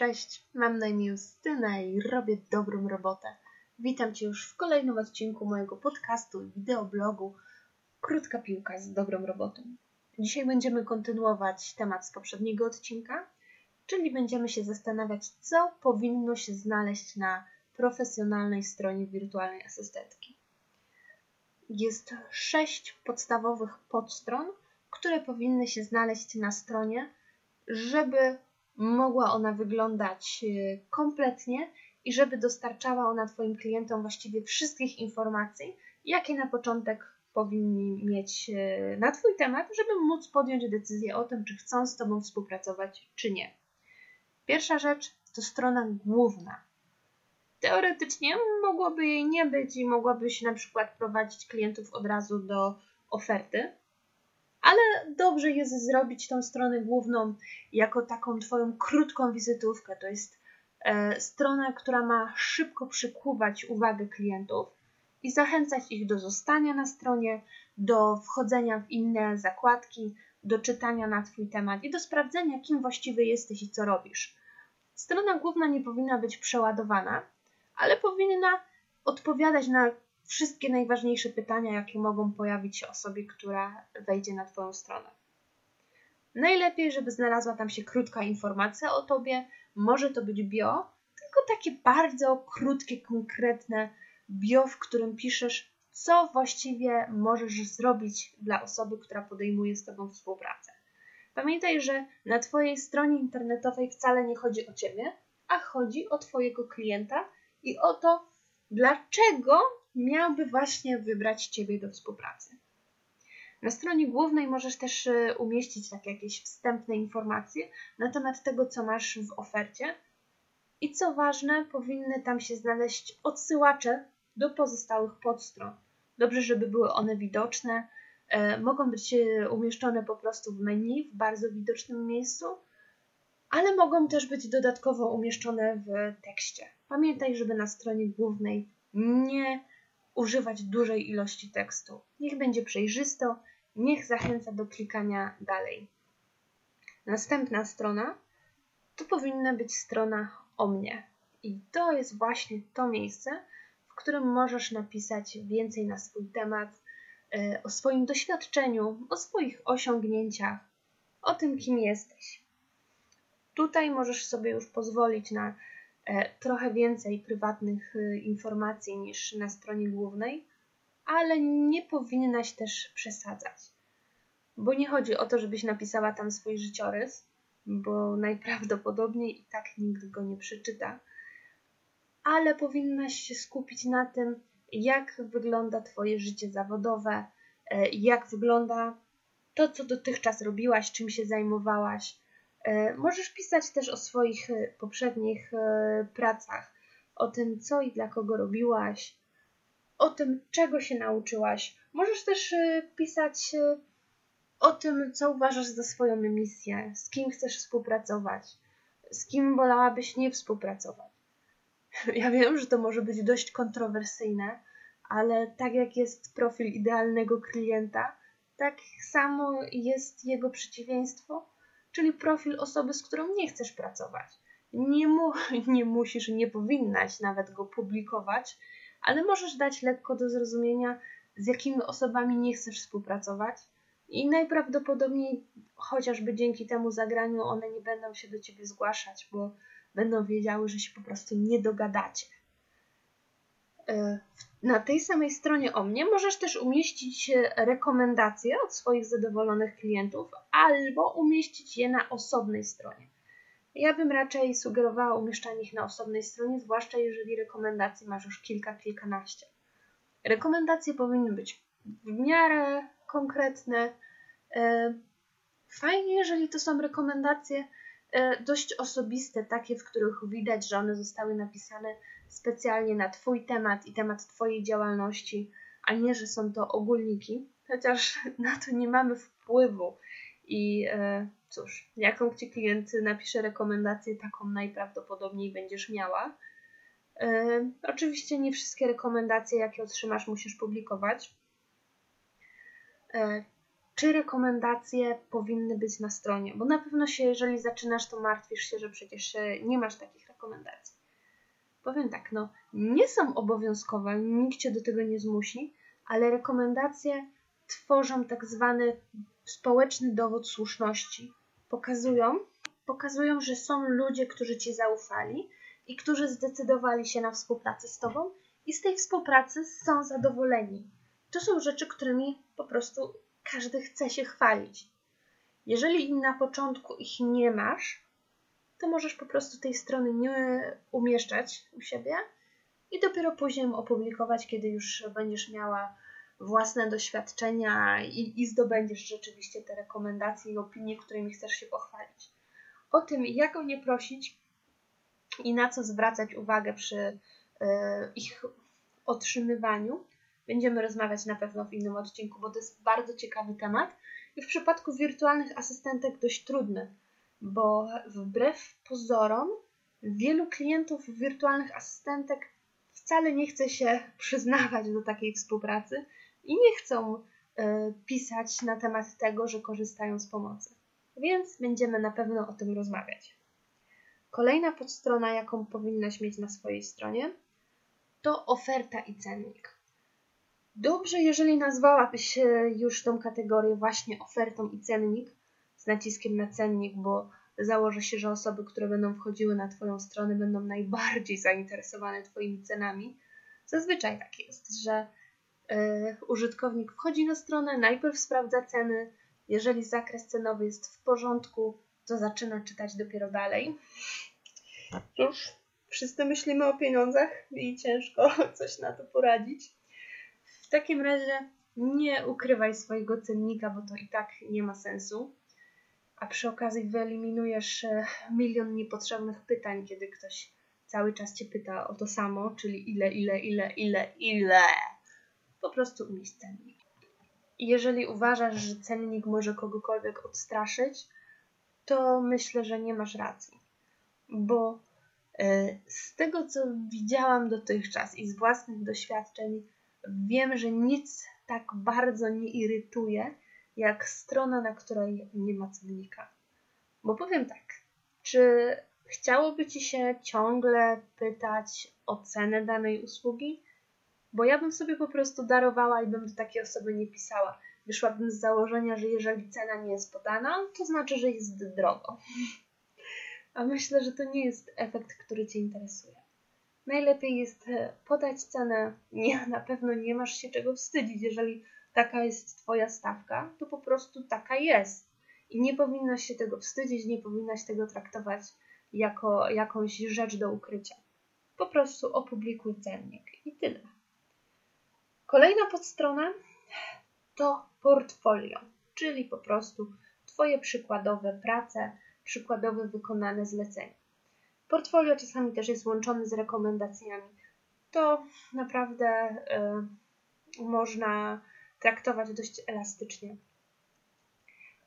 Cześć, mam na imię Justyna i robię dobrą robotę. Witam Cię już w kolejnym odcinku mojego podcastu i wideoblogu Krótka piłka z dobrą robotą. Dzisiaj będziemy kontynuować temat z poprzedniego odcinka, czyli będziemy się zastanawiać, co powinno się znaleźć na profesjonalnej stronie wirtualnej asystentki. Jest sześć podstawowych podstron, które powinny się znaleźć na stronie, żeby mogła ona wyglądać e, kompletnie i żeby dostarczała ona Twoim klientom właściwie wszystkich informacji, jakie na początek powinni mieć e, na Twój temat, żeby móc podjąć decyzję o tym, czy chcą z Tobą współpracować, czy nie. Pierwsza rzecz to strona główna. Teoretycznie mogłoby jej nie być i mogłabyś na przykład prowadzić klientów od razu do oferty, ale dobrze jest zrobić tą stronę główną jako taką Twoją krótką wizytówkę. To jest e, strona, która ma szybko przykuwać uwagę klientów i zachęcać ich do zostania na stronie, do wchodzenia w inne zakładki, do czytania na Twój temat i do sprawdzenia, kim właściwie jesteś i co robisz. Strona główna nie powinna być przeładowana, ale powinna odpowiadać na wszystkie najważniejsze pytania, jakie mogą pojawić się osobie, która wejdzie na Twoją stronę. Najlepiej, żeby znalazła tam się krótka informacja o Tobie. Może to być bio, tylko takie bardzo krótkie, konkretne bio, w którym piszesz, co właściwie możesz zrobić dla osoby, która podejmuje z Tobą współpracę. Pamiętaj, że na Twojej stronie internetowej wcale nie chodzi o Ciebie, a chodzi o Twojego klienta i o to, dlaczego miałby właśnie wybrać Ciebie do współpracy. Na stronie głównej możesz też e, umieścić tak jakieś wstępne informacje na temat tego, co masz w ofercie. I co ważne, powinny tam się znaleźć odsyłacze do pozostałych podstron. Dobrze, żeby były one widoczne. E, mogą być e, umieszczone po prostu w menu w bardzo widocznym miejscu, ale mogą też być dodatkowo umieszczone w tekście. Pamiętaj, żeby na stronie głównej nie używać dużej ilości tekstu. Niech będzie przejrzysto, niech zachęca do klikania dalej. Następna strona to powinna być strona o mnie. I to jest właśnie to miejsce, w którym możesz napisać więcej na swój temat, e, o swoim doświadczeniu, o swoich osiągnięciach, o tym, kim jesteś. Tutaj możesz sobie już pozwolić na trochę więcej prywatnych e, informacji niż na stronie głównej, ale nie powinnaś też przesadzać. Bo nie chodzi o to, żebyś napisała tam swój życiorys, bo najprawdopodobniej i tak nikt go nie przeczyta, ale powinnaś się skupić na tym, jak wygląda Twoje życie zawodowe, e, jak wygląda to, co dotychczas robiłaś, czym się zajmowałaś, E, możesz pisać też o swoich e, poprzednich e, pracach, o tym, co i dla kogo robiłaś, o tym, czego się nauczyłaś. Możesz też pisać o tym, co uważasz za swoją misję, z kim chcesz współpracować, z kim wolałabyś nie współpracować. Ja wiem, że to może być dość kontrowersyjne, ale tak jak jest profil idealnego klienta, tak samo jest jego przeciwieństwo czyli profil osoby, z którą nie chcesz pracować. Nie, mu, nie musisz, nie powinnaś nawet go publikować, ale możesz dać lekko do zrozumienia, z jakimi osobami nie chcesz współpracować. I najprawdopodobniej, chociażby dzięki temu zagraniu, one nie będą się do ciebie zgłaszać, bo będą wiedziały, że się po prostu nie dogadacie. E, na tej samej stronie o mnie możesz też umieścić rekomendacje od swoich zadowolonych klientów albo umieścić je na osobnej stronie. Ja bym raczej sugerowała umieszczanie ich na osobnej stronie, zwłaszcza jeżeli rekomendacji masz już kilka, kilkanaście. Rekomendacje powinny być w miarę konkretne. E, fajnie, jeżeli to są rekomendacje e, dość osobiste, takie, w których widać, że one zostały napisane specjalnie na Twój temat i temat Twojej działalności, a nie, że są to ogólniki, chociaż na to nie mamy wpływu. I e, cóż, jaką Ci klient napisze rekomendację, taką najprawdopodobniej będziesz miała. E, oczywiście nie wszystkie rekomendacje, jakie otrzymasz, musisz publikować. E, czy rekomendacje powinny być na stronie, bo na pewno się, jeżeli zaczynasz, to martwisz się, że przecież nie masz takich rekomendacji. Powiem tak, no, nie są obowiązkowe, nikt cię do tego nie zmusi, ale rekomendacje tworzą tak zwany społeczny dowód słuszności. Pokazują, pokazują, że są ludzie, którzy ci zaufali i którzy zdecydowali się na współpracę z tobą i z tej współpracy są zadowoleni. To są rzeczy, którymi po prostu każdy chce się chwalić. Jeżeli na początku ich nie masz, to możesz po prostu tej strony nie umieszczać u siebie i dopiero później opublikować, kiedy już będziesz miała własne doświadczenia i, i zdobędziesz rzeczywiście te rekomendacje i opinie, którymi chcesz się pochwalić. O tym, jak o nie prosić i na co zwracać uwagę przy y, ich otrzymywaniu, będziemy rozmawiać na pewno w innym odcinku, bo to jest bardzo ciekawy temat i w przypadku wirtualnych asystentek dość trudny, bo wbrew pozorom wielu klientów wirtualnych asystentek wcale nie chce się przyznawać do takiej współpracy i nie chcą y, pisać na temat tego, że korzystają z pomocy. Więc będziemy na pewno o tym rozmawiać. Kolejna podstrona, jaką powinnaś mieć na swojej stronie, to oferta i cennik. Dobrze, jeżeli nazwałabyś już tą kategorię właśnie ofertą i cennik z naciskiem na cennik, bo założę się, że osoby, które będą wchodziły na Twoją stronę, będą najbardziej zainteresowane Twoimi cenami. Zazwyczaj tak jest, że y, użytkownik wchodzi na stronę, najpierw sprawdza ceny. Jeżeli zakres cenowy jest w porządku, to zaczyna czytać dopiero dalej. Cóż, wszyscy myślimy o pieniądzach i ciężko coś na to poradzić. W takim razie nie ukrywaj swojego cennika, bo to i tak nie ma sensu. A przy okazji wyeliminujesz e, milion niepotrzebnych pytań, kiedy ktoś cały czas cię pyta o to samo, czyli ile, ile, ile, ile, ile. Po prostu umieść cennik. Jeżeli uważasz, że cennik może kogokolwiek odstraszyć, to myślę, że nie masz racji. Bo e, z tego, co widziałam dotychczas i z własnych doświadczeń, wiem, że nic tak bardzo nie irytuje, jak strona, na której nie ma cennika. Bo powiem tak, czy chciałoby Ci się ciągle pytać o cenę danej usługi? Bo ja bym sobie po prostu darowała i bym do takiej osoby nie pisała. Wyszłabym z założenia, że jeżeli cena nie jest podana, to znaczy, że jest drogo. A myślę, że to nie jest efekt, który Cię interesuje. Najlepiej jest e, podać cenę. Nie, na pewno nie masz się czego wstydzić. Jeżeli taka jest Twoja stawka, to po prostu taka jest. I nie powinnaś się tego wstydzić, nie powinnaś tego traktować jako jakąś rzecz do ukrycia. Po prostu opublikuj cennik i tyle. Kolejna podstrona to portfolio, czyli po prostu Twoje przykładowe prace, przykładowe wykonane zlecenia. Portfolio czasami też jest łączone z rekomendacjami. To naprawdę y, można traktować dość elastycznie.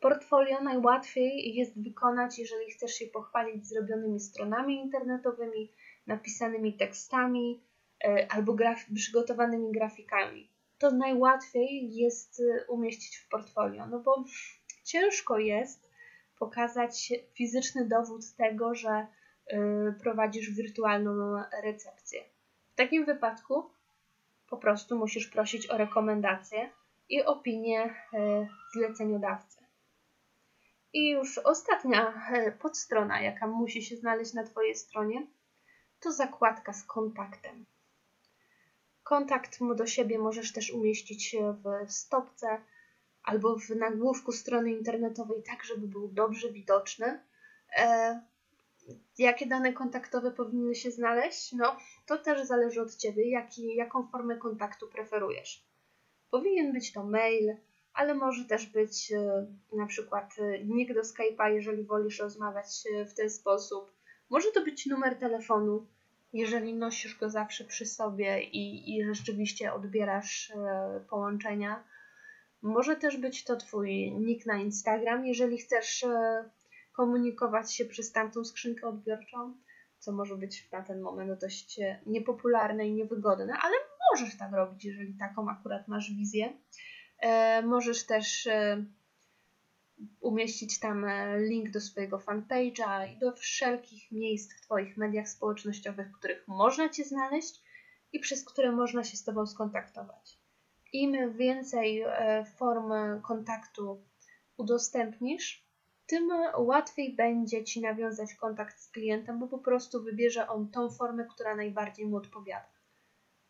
Portfolio najłatwiej jest wykonać, jeżeli chcesz się pochwalić zrobionymi stronami internetowymi, napisanymi tekstami y, albo graf przygotowanymi grafikami. To najłatwiej jest y, umieścić w portfolio, no bo ciężko jest pokazać fizyczny dowód tego, że y, prowadzisz wirtualną recepcję. W takim wypadku po prostu musisz prosić o rekomendacje i opinię y, zleceniodawcy. I już ostatnia y, podstrona, jaka musi się znaleźć na Twojej stronie, to zakładka z kontaktem. Kontakt do siebie możesz też umieścić w stopce albo w nagłówku strony internetowej, tak żeby był dobrze widoczny. E, jakie dane kontaktowe powinny się znaleźć? No, to też zależy od Ciebie, jaki, jaką formę kontaktu preferujesz. Powinien być to mail, ale może też być e, na przykład e, nick do Skype'a, jeżeli wolisz rozmawiać e, w ten sposób. Może to być numer telefonu, jeżeli nosisz go zawsze przy sobie i, i rzeczywiście odbierasz połączenia. Może też być to Twój nick na Instagram, jeżeli chcesz komunikować się przez tamtą skrzynkę odbiorczą, co może być na ten moment dość niepopularne i niewygodne, ale możesz tak robić, jeżeli taką akurat masz wizję. E, możesz też umieścić tam e, link do swojego fanpage'a i do wszelkich miejsc w Twoich mediach społecznościowych, w których można Cię znaleźć i przez które można się z Tobą skontaktować. Im więcej e, form kontaktu udostępnisz, tym łatwiej będzie Ci nawiązać kontakt z klientem, bo po prostu wybierze on tą formę, która najbardziej mu odpowiada.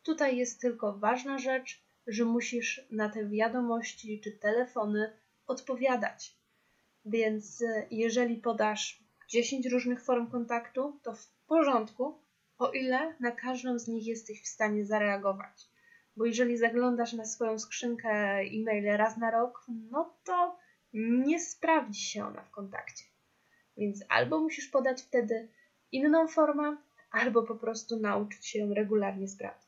Tutaj jest tylko ważna rzecz, że musisz na te wiadomości czy telefony odpowiadać. Więc e, jeżeli podasz 10 różnych form kontaktu, to w porządku, o ile na każdą z nich jesteś w stanie zareagować. Bo jeżeli zaglądasz na swoją skrzynkę e-mail raz na rok, no to nie sprawdzi się ona w kontakcie. Więc albo musisz podać wtedy inną formę, albo po prostu nauczyć się ją regularnie sprawdzić.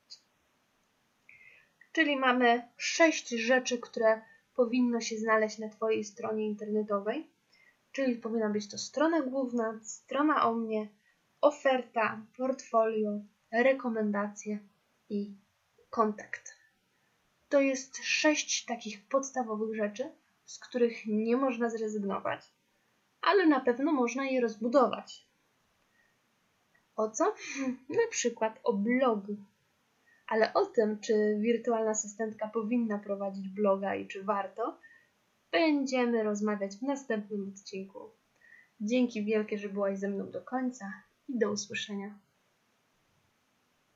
Czyli mamy sześć rzeczy, które powinno się znaleźć na Twojej stronie internetowej. Czyli powinna być to strona główna, strona o mnie, oferta, portfolio, rekomendacje i kontakt. To jest sześć takich podstawowych rzeczy, z których nie można zrezygnować, ale na pewno można je rozbudować. O co? Na przykład o blog. Ale o tym, czy wirtualna asystentka powinna prowadzić bloga i czy warto, będziemy rozmawiać w następnym odcinku. Dzięki wielkie, że byłaś ze mną do końca i do usłyszenia.